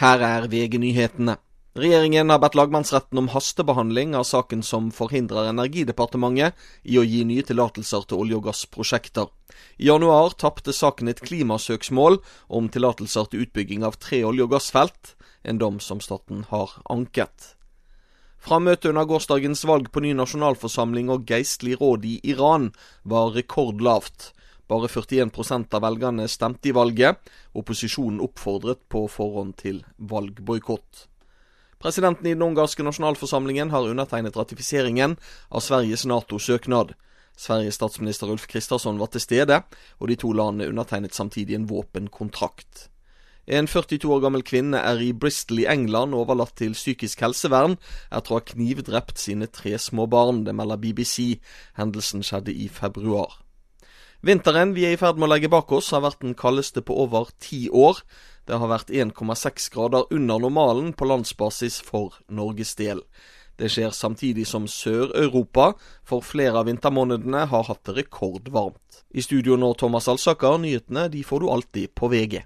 Her er VG-nyhetene. Regjeringen har bedt lagmannsretten om hastebehandling av saken som forhindrer Energidepartementet i å gi nye tillatelser til olje- og gassprosjekter. I januar tapte saken et klimasøksmål om tillatelser til utbygging av tre olje- og gassfelt, en dom som staten har anket. Frammøtet under gårsdagens valg på ny nasjonalforsamling og geistlig råd i Iran var rekordlavt. Bare 41% av velgerne stemte i valget. Opposisjonen oppfordret på forhånd til valgboikott. Presidenten i den ungarske nasjonalforsamlingen har undertegnet ratifiseringen av Sveriges Nato-søknad. Sveriges statsminister Ulf Kristersson var til stede, og de to landene undertegnet samtidig en våpenkontrakt. En 42 år gammel kvinne er i Bristol i England overlatt til psykisk helsevern etter å ha knivdrept sine tre små barn. Det melder BBC. Hendelsen skjedde i februar. Vinteren vi er i ferd med å legge bak oss, har vært den kaldeste på over ti år. Det har vært 1,6 grader under normalen på landsbasis for Norges del. Det skjer samtidig som Sør-Europa for flere av vintermånedene har hatt det rekordvarmt. I studio nå Thomas Alsaker, nyhetene de får du alltid på VG.